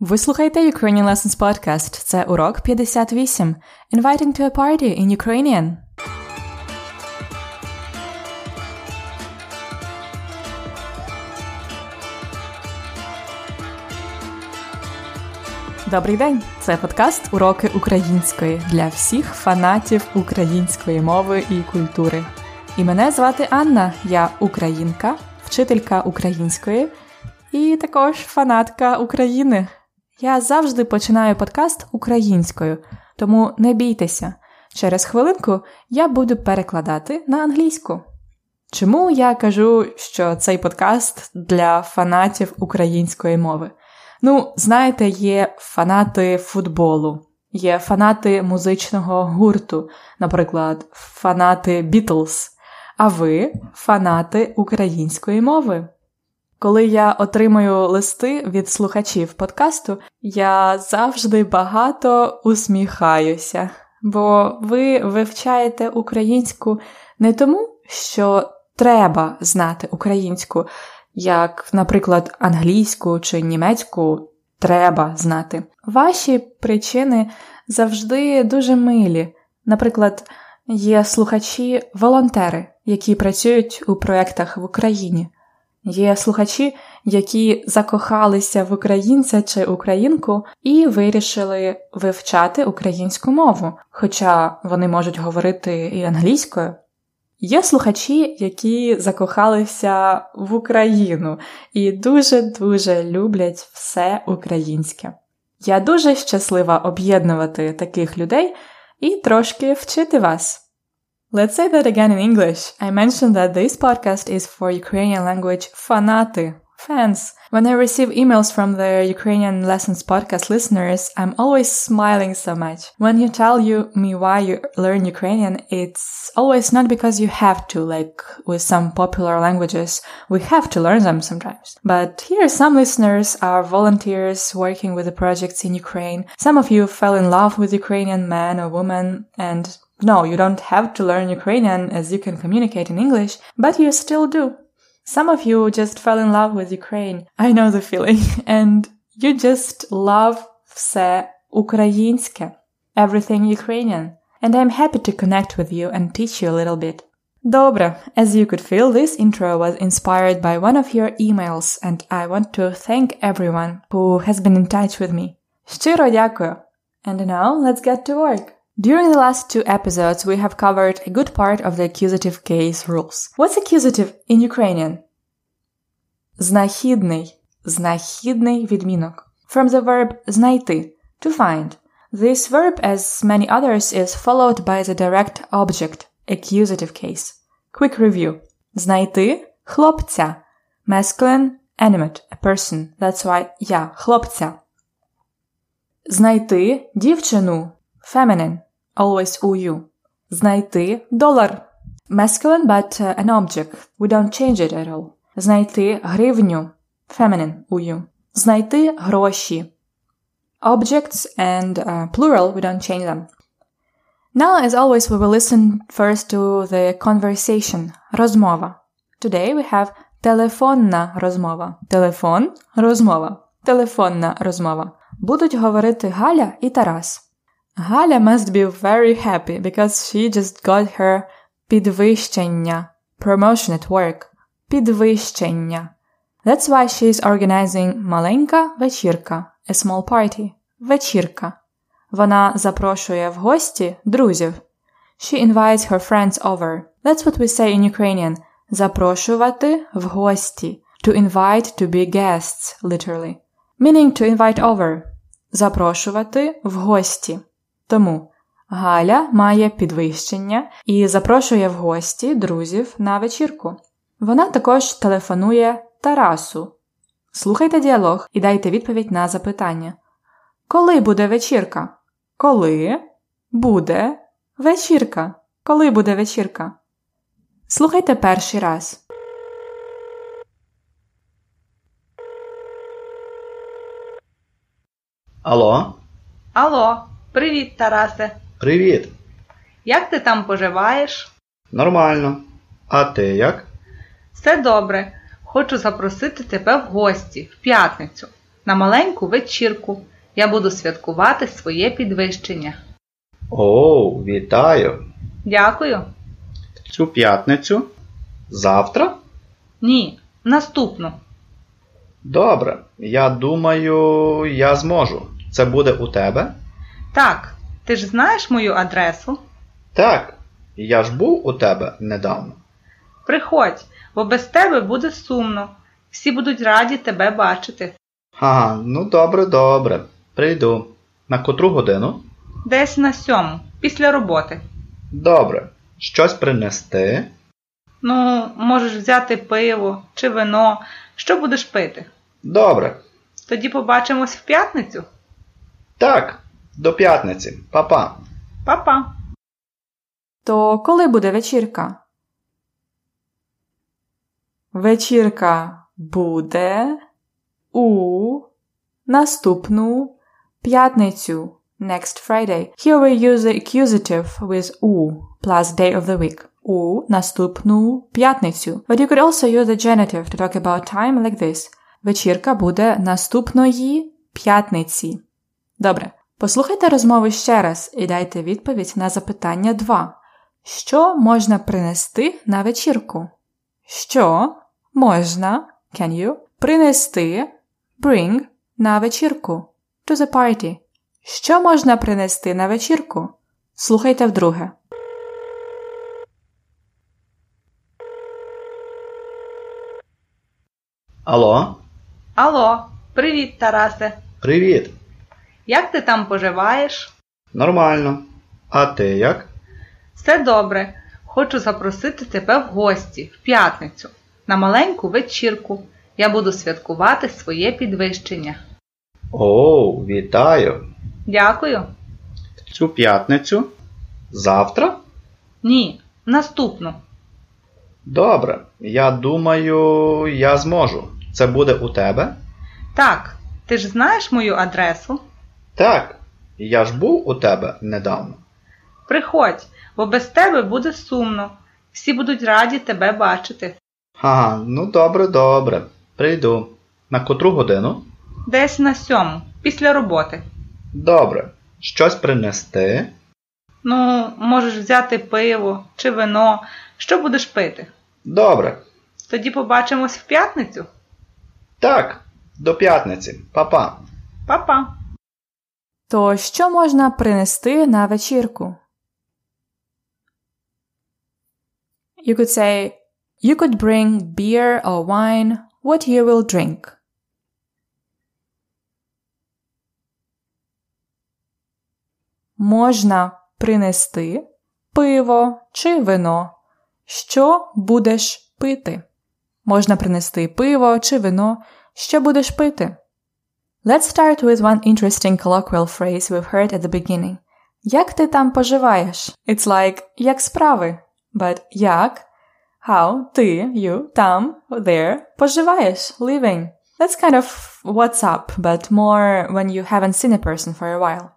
Ви слухаєте Ukrainian Lessons Podcast. Це урок 58. Inviting to a party in Ukrainian. Добрий день! Це подкаст Уроки української для всіх фанатів української мови і культури. І мене звати Анна, я українка, вчителька української і також фанатка України. Я завжди починаю подкаст українською, тому не бійтеся. Через хвилинку я буду перекладати на англійську. Чому я кажу, що цей подкаст для фанатів української мови? Ну, знаєте, є фанати футболу, є фанати музичного гурту, наприклад, фанати Бітлз, а ви фанати української мови. Коли я отримую листи від слухачів подкасту, я завжди багато усміхаюся, бо ви вивчаєте українську не тому, що треба знати українську, як, наприклад, англійську чи німецьку треба знати. Ваші причини завжди дуже милі. Наприклад, є слухачі-волонтери, які працюють у проєктах в Україні. Є слухачі, які закохалися в українця чи українку і вирішили вивчати українську мову, хоча вони можуть говорити і англійською. Є слухачі, які закохалися в Україну і дуже-дуже люблять все українське. Я дуже щаслива об'єднувати таких людей і трошки вчити вас. Let's say that again in English. I mentioned that this podcast is for Ukrainian language fanati, fans. When I receive emails from the Ukrainian Lessons podcast listeners, I'm always smiling so much. When you tell you me why you learn Ukrainian, it's always not because you have to, like with some popular languages. We have to learn them sometimes. But here some listeners are volunteers working with the projects in Ukraine. Some of you fell in love with Ukrainian man or woman and no, you don't have to learn Ukrainian as you can communicate in English, but you still do. Some of you just fell in love with Ukraine. I know the feeling. And you just love все українське, everything Ukrainian. And I'm happy to connect with you and teach you a little bit. Добре, as you could feel, this intro was inspired by one of your emails, and I want to thank everyone who has been in touch with me. Щиро дякую. And now let's get to work. During the last two episodes, we have covered a good part of the accusative case rules. What's accusative in Ukrainian? Знахідний. Знахідний відмінок. From the verb знайти, to find. This verb, as many others, is followed by the direct object, accusative case. Quick review. Знайти хлопця. Masculine, animate, a person. That's why я, хлопця. Знайти дівчину. Feminine Always ую. Знайти долар. Masculine, but uh, an object. We don't change it at all. Знайти гривню. Feminine ую. Знайти гроші. Objects and uh, plural, we don't change them. Now, as always, we will listen first to the conversation. Розмова. Today we have телефонна розмова. Телефон, розмова. Телефонна розмова. Будуть говорити Галя і Тарас. Галя must be very happy because she just got her підвищення, promotion at work, підвищення. That's why she is organizing маленька вечірка, a small party, вечірка. Вона запрошує в гості друзів. She invites her friends over. That's what we say in Ukrainian. Запрошувати в гості. To invite to be guests, literally. Meaning to invite over. Запрошувати в гості. Тому Галя має підвищення і запрошує в гості друзів на вечірку. Вона також телефонує Тарасу. Слухайте діалог і дайте відповідь на запитання. Коли буде вечірка? Коли буде вечірка? Коли буде вечірка? Слухайте перший раз. Алло, Алло, привіт, Тарасе. привіт. Як ти там поживаєш? Нормально. А ти як? Все добре. Хочу запросити тебе в гості в п'ятницю. на маленьку вечірку. Я буду святкувати своє підвищення. О, вітаю. Дякую. В цю п'ятницю? Завтра? Ні, наступну. Добре. Я думаю, я зможу. Це буде у тебе? Так, ти ж знаєш мою адресу? Так. Я ж був у тебе недавно. Приходь, бо без тебе буде сумно. Всі будуть раді тебе бачити. Ага, ну добре, добре. Прийду. На котру годину? Десь на сьому, після роботи. Добре. Щось принести? Ну, можеш взяти пиво чи вино. Що будеш пити? Добре. Тоді побачимось в п'ятницю. Так, до п'ятниці. Па-па. Па-па. То коли буде вечірка? Вечірка буде у наступну п'ятницю. Next Friday. Here we use the accusative with у plus day of the week. У наступну п'ятницю. But you could also use the genitive to talk about time like this. Вечірка буде наступної п'ятниці. Добре. Послухайте розмову ще раз і дайте відповідь на запитання 2. Що можна принести на вечірку? Що можна can you принести bring на вечірку to the party? Що можна принести на вечірку? Слухайте вдруге. Алло? Алло, привіт, Тарасе. Привіт. Як ти там поживаєш? Нормально. А ти як? Все добре. Хочу запросити тебе в гості в п'ятницю на маленьку вечірку. Я буду святкувати своє підвищення. О, вітаю. Дякую. В цю п'ятницю? Завтра? Ні, наступну. Добре. Я думаю, я зможу. Це буде у тебе? Так, ти ж знаєш мою адресу? Так. Я ж був у тебе недавно. Приходь, бо без тебе буде сумно. Всі будуть раді тебе бачити. Ага, ну добре, добре. Прийду. На котру годину? Десь на сьому, після роботи. Добре. Щось принести? Ну, можеш взяти пиво чи вино. Що будеш пити? Добре. Тоді побачимось в п'ятницю. Так, до п'ятниці. Па-па. Па-па. То що можна принести на вечірку? You could say, you could bring beer or wine, what you will drink. Можна принести пиво чи вино. Що будеш пити? Можна принести пиво чи вино. Що будеш пити? Let's start with one interesting colloquial phrase we've heard at the beginning. Як ти там поживаєш? It's like як справи. But як? How ти, you, там, there, поживаєш, living. That's kind of what's up, but more when you haven't seen a person for a while.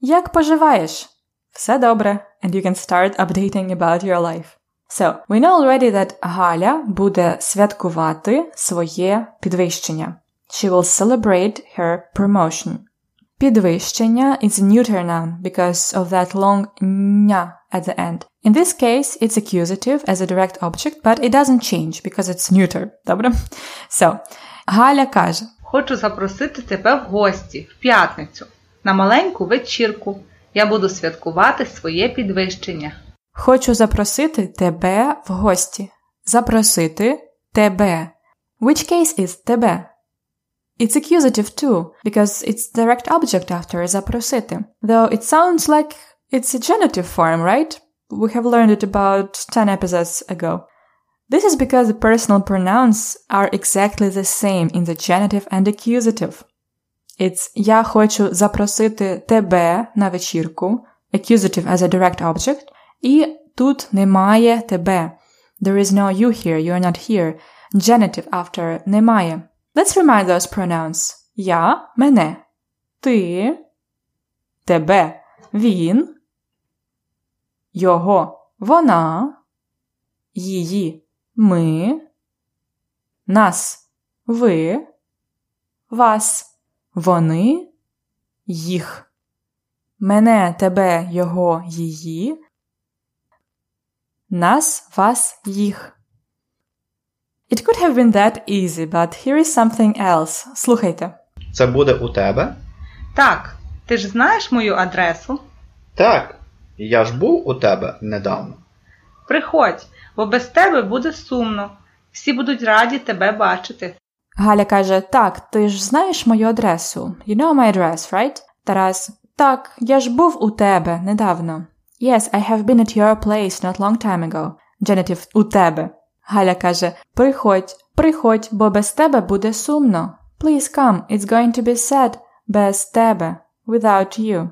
Як поживаєш? Все добре, and you can start updating about your life. So, we know already that Галя буде святкувати своє підвищення. She will celebrate her promotion. Підвищення is a neuter noun because of that long ня at the end. In this case, it's accusative as a direct object, but it doesn't change because it's neuter. Добре? So, Галя каже, Хочу запросити тебе в гості в п'ятницю на маленьку вечірку. Я буду святкувати своє підвищення. Хочу запросити тебе в гості. Запросити тебе. Which case is тебе? It's accusative too, because it's direct object after запросити. Though it sounds like it's a genitive form, right? We have learned it about 10 episodes ago. This is because the personal pronouns are exactly the same in the genitive and accusative. It's я хочу запросити тебе на вечірку, accusative as a direct object, і тут немає тебе. There is no you here, you are not here. Genitive after немає. Let's remind those pronouns. Я, мене. Ти, тебе, він, його, вона, її, ми, нас, ви, вас. вони, їх. Мене, тебе, його, її. Нас, вас, їх. It could have been that easy, but here is something else. Слухайте. Це буде у тебе? Так, ти ж знаєш мою адресу? Так. Я ж був у тебе недавно. Приходь, бо без тебе буде сумно. Всі будуть раді тебе бачити. Галя каже: Так, ти ж знаєш мою адресу. You know my address, right? Тарас. Так, я ж був у тебе недавно. Yes, I have been at your place not long time ago. Genitive у тебе. Галя каже: Приходь, приходь, бо без тебе буде сумно. Please come, it's going to be sad. Без тебе. Without you.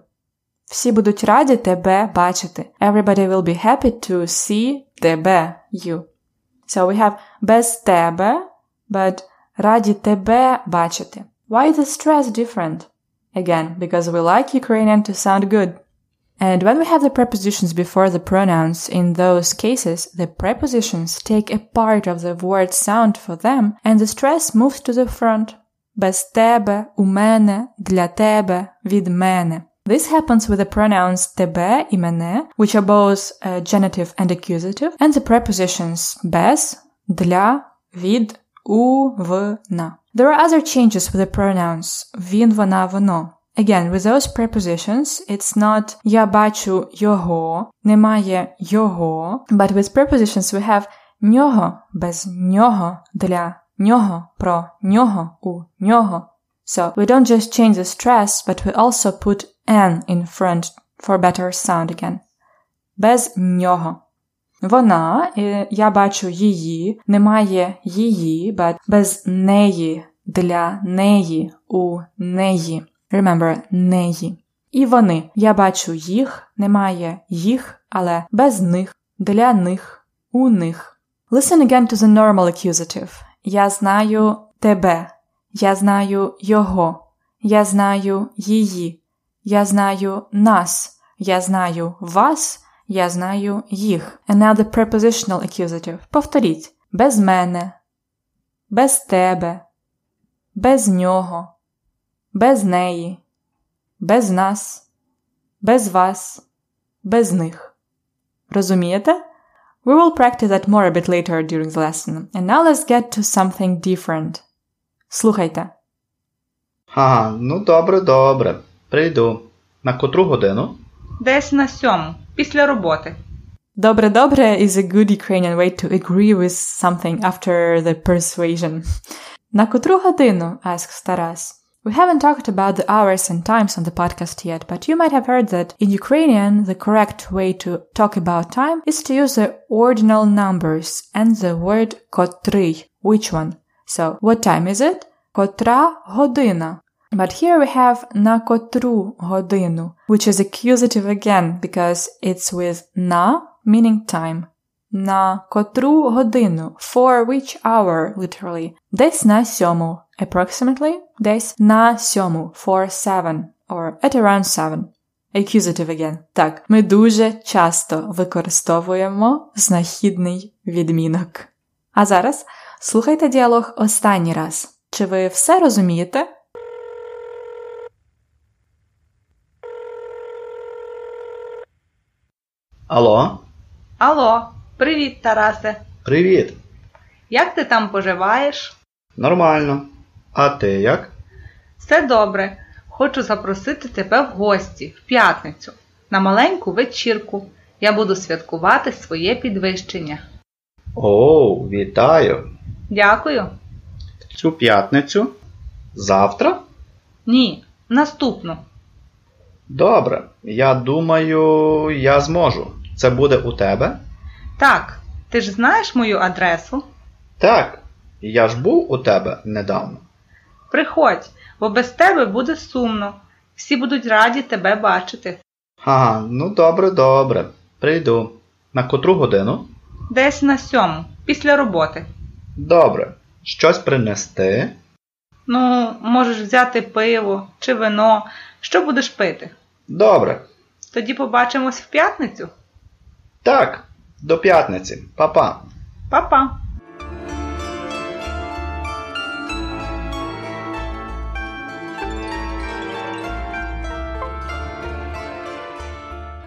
Всі будуть раді тебе бачити. Everybody will be happy to see тебе, you. So we have без тебе, but раді тебе бачити. Why is the stress different? Again, because we like Ukrainian to sound good. And when we have the prepositions before the pronouns, in those cases, the prepositions take a part of the word sound for them, and the stress moves to the front. Без тебе, у мене, для тебе, від мене. This happens with the pronouns тебе і мене, which are both uh, genitive and accusative, and the prepositions без, для, від, у, в, на. There are other changes with the pronouns він, вона, воно. Again, with those prepositions, it's not я бачу його, немає його, but with prepositions we have нього, без нього, для нього, про нього, у нього. So we don't just change the stress, but we also put n in front for better sound again. Без нього. Вона, я бачу її, немає її, but без неї, для неї, у неї. Remember, неї. І вони. Я бачу їх, немає їх, але без них, для них, у них. Listen again to the normal accusative. Я знаю тебе. Я знаю його. Я знаю її. Я знаю нас. Я знаю вас. Я знаю їх. And now the prepositional accusative. Повторіть. Без мене. Без тебе. Без нього. Без неї. Без нас. Без вас. Без них. Розумієте? We will practice that more a bit later during the lesson. And now let's get to something different. Слухайте. Ага, ну добре, добре. Прийду. На котру годину? Десь на сьому, після роботи. Добре, добре is a good Ukrainian way to agree with something after the persuasion. На котру годину? asks Taras. We haven't talked about the hours and times on the podcast yet, but you might have heard that in Ukrainian, the correct way to talk about time is to use the ordinal numbers and the word котрий. Which one? So, what time is it? Котра година. But here we have на котру годину, which is accusative again because it's with на, meaning time. На котру годину, for which hour, literally. Десь на сьому, Approximately. Десь на сьому, for seven, or at around seven. Accusative again. Так, ми дуже часто використовуємо знахідний відмінок. А зараз слухайте діалог останній раз. Чи ви все розумієте? Алло? Алло, привіт, Тарасе. Привіт. Як ти там поживаєш? Нормально. А ти як? Все добре. Хочу запросити тебе в гості в п'ятницю на маленьку вечірку. Я буду святкувати своє підвищення. О, вітаю. Дякую. В цю п'ятницю? Завтра? Ні, наступну. Добре. Я думаю, я зможу. Це буде у тебе? Так, ти ж знаєш мою адресу? Так. Я ж був у тебе недавно. Приходь, бо без тебе буде сумно. Всі будуть раді тебе бачити. Ага, ну добре, добре. Прийду. На котру годину? Десь на сьому, після роботи. Добре. Щось принести? Ну, можеш взяти пиво чи вино. Що будеш пити? Добре. Тоді побачимось в п'ятницю. Так, до п'ятниці. Па-па. Па-па!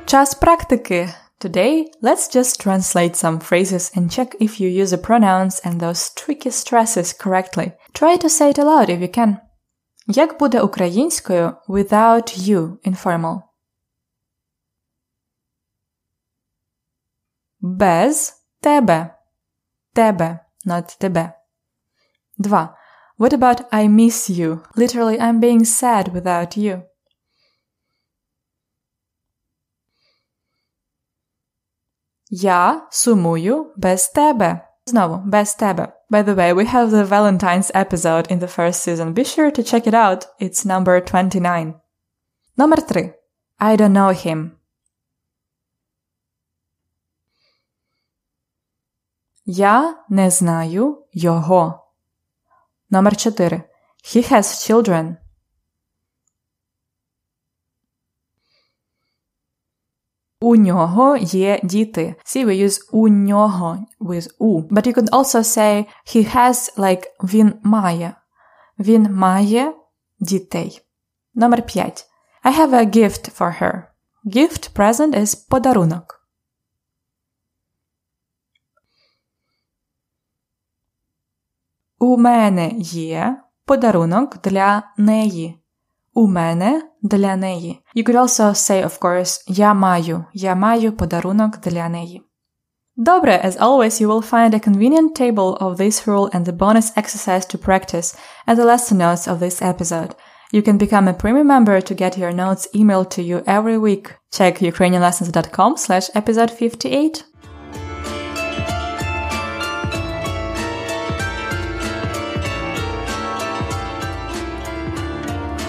Час практики. Today, let's just translate some phrases and check if you use the pronouns and those tricky stresses correctly. Try to say it aloud if you can. Як буде українською without you informal? Без тебе. Тебе, not тебе. 2. What about I miss you? Literally, I'm being sad without you. Я сумую без тебе. Знову, без тебе. By the way, we have the Valentine's episode in the first season. Be sure to check it out. It's number 29. Номер 3. I don't know him. Я не знаю його. Номер 4. He has children. У нього є діти. See, we use у нього with у. But you could also say he has like він має. Він має дітей. Номер 5. I have a gift for her. Gift present is подарунок. У мене є подарунок для неї. У мене для неї. You could also say, of course, я маю. Я маю подарунок для неї. Добре, as always, you will find a convenient table of this rule and the bonus exercise to practice and the lesson notes of this episode. You can become a premium member to get your notes emailed to you every week. Check ukrainianlessons.com slash episode 58.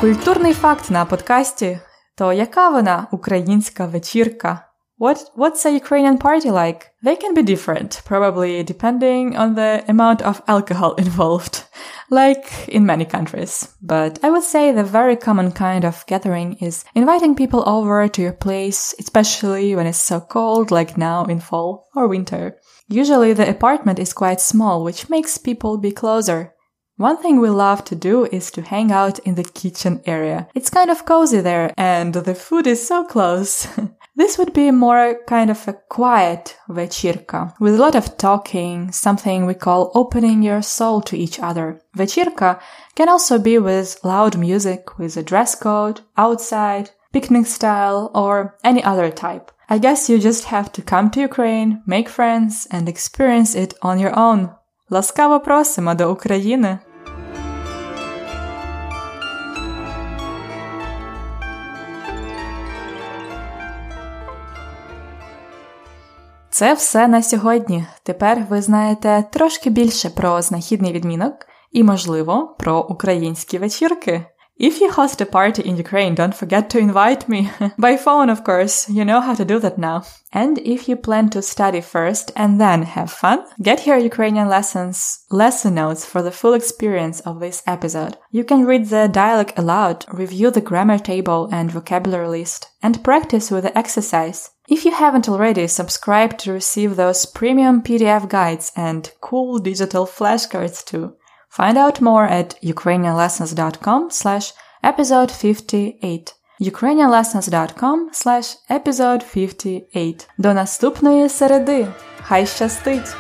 Культурний факт на подкасті. То яка вона українська вечірка? What what's a Ukrainian party like? They can be different, probably depending on the amount of alcohol involved, like in many countries. But I would say the very common kind of gathering is inviting people over to your place, especially when it's so cold like now in fall or winter. Usually the apartment is quite small, which makes people be closer. One thing we love to do is to hang out in the kitchen area. It's kind of cozy there and the food is so close. this would be more kind of a quiet vechirka with a lot of talking, something we call opening your soul to each other. Vechirka can also be with loud music, with a dress code, outside, picnic style, or any other type. I guess you just have to come to Ukraine, make friends, and experience it on your own. Ласкаво просимо до України! Це все на сьогодні. Тепер ви знаєте трошки більше про знахідний відмінок і, можливо, про українські вечірки. If you host a party in Ukraine, don't forget to invite me. By phone, of course. You know how to do that now. And if you plan to study first and then have fun, get your Ukrainian lessons, lesson notes for the full experience of this episode. You can read the dialogue aloud, review the grammar table and vocabulary list, and practice with the exercise. If you haven't already, subscribe to receive those premium PDF guides and cool digital flashcards too. Find out more at ukrainianlessons.com slash episode 58 ukrainianlessons.com slash episode 58 До наступної середи! Хай щастить!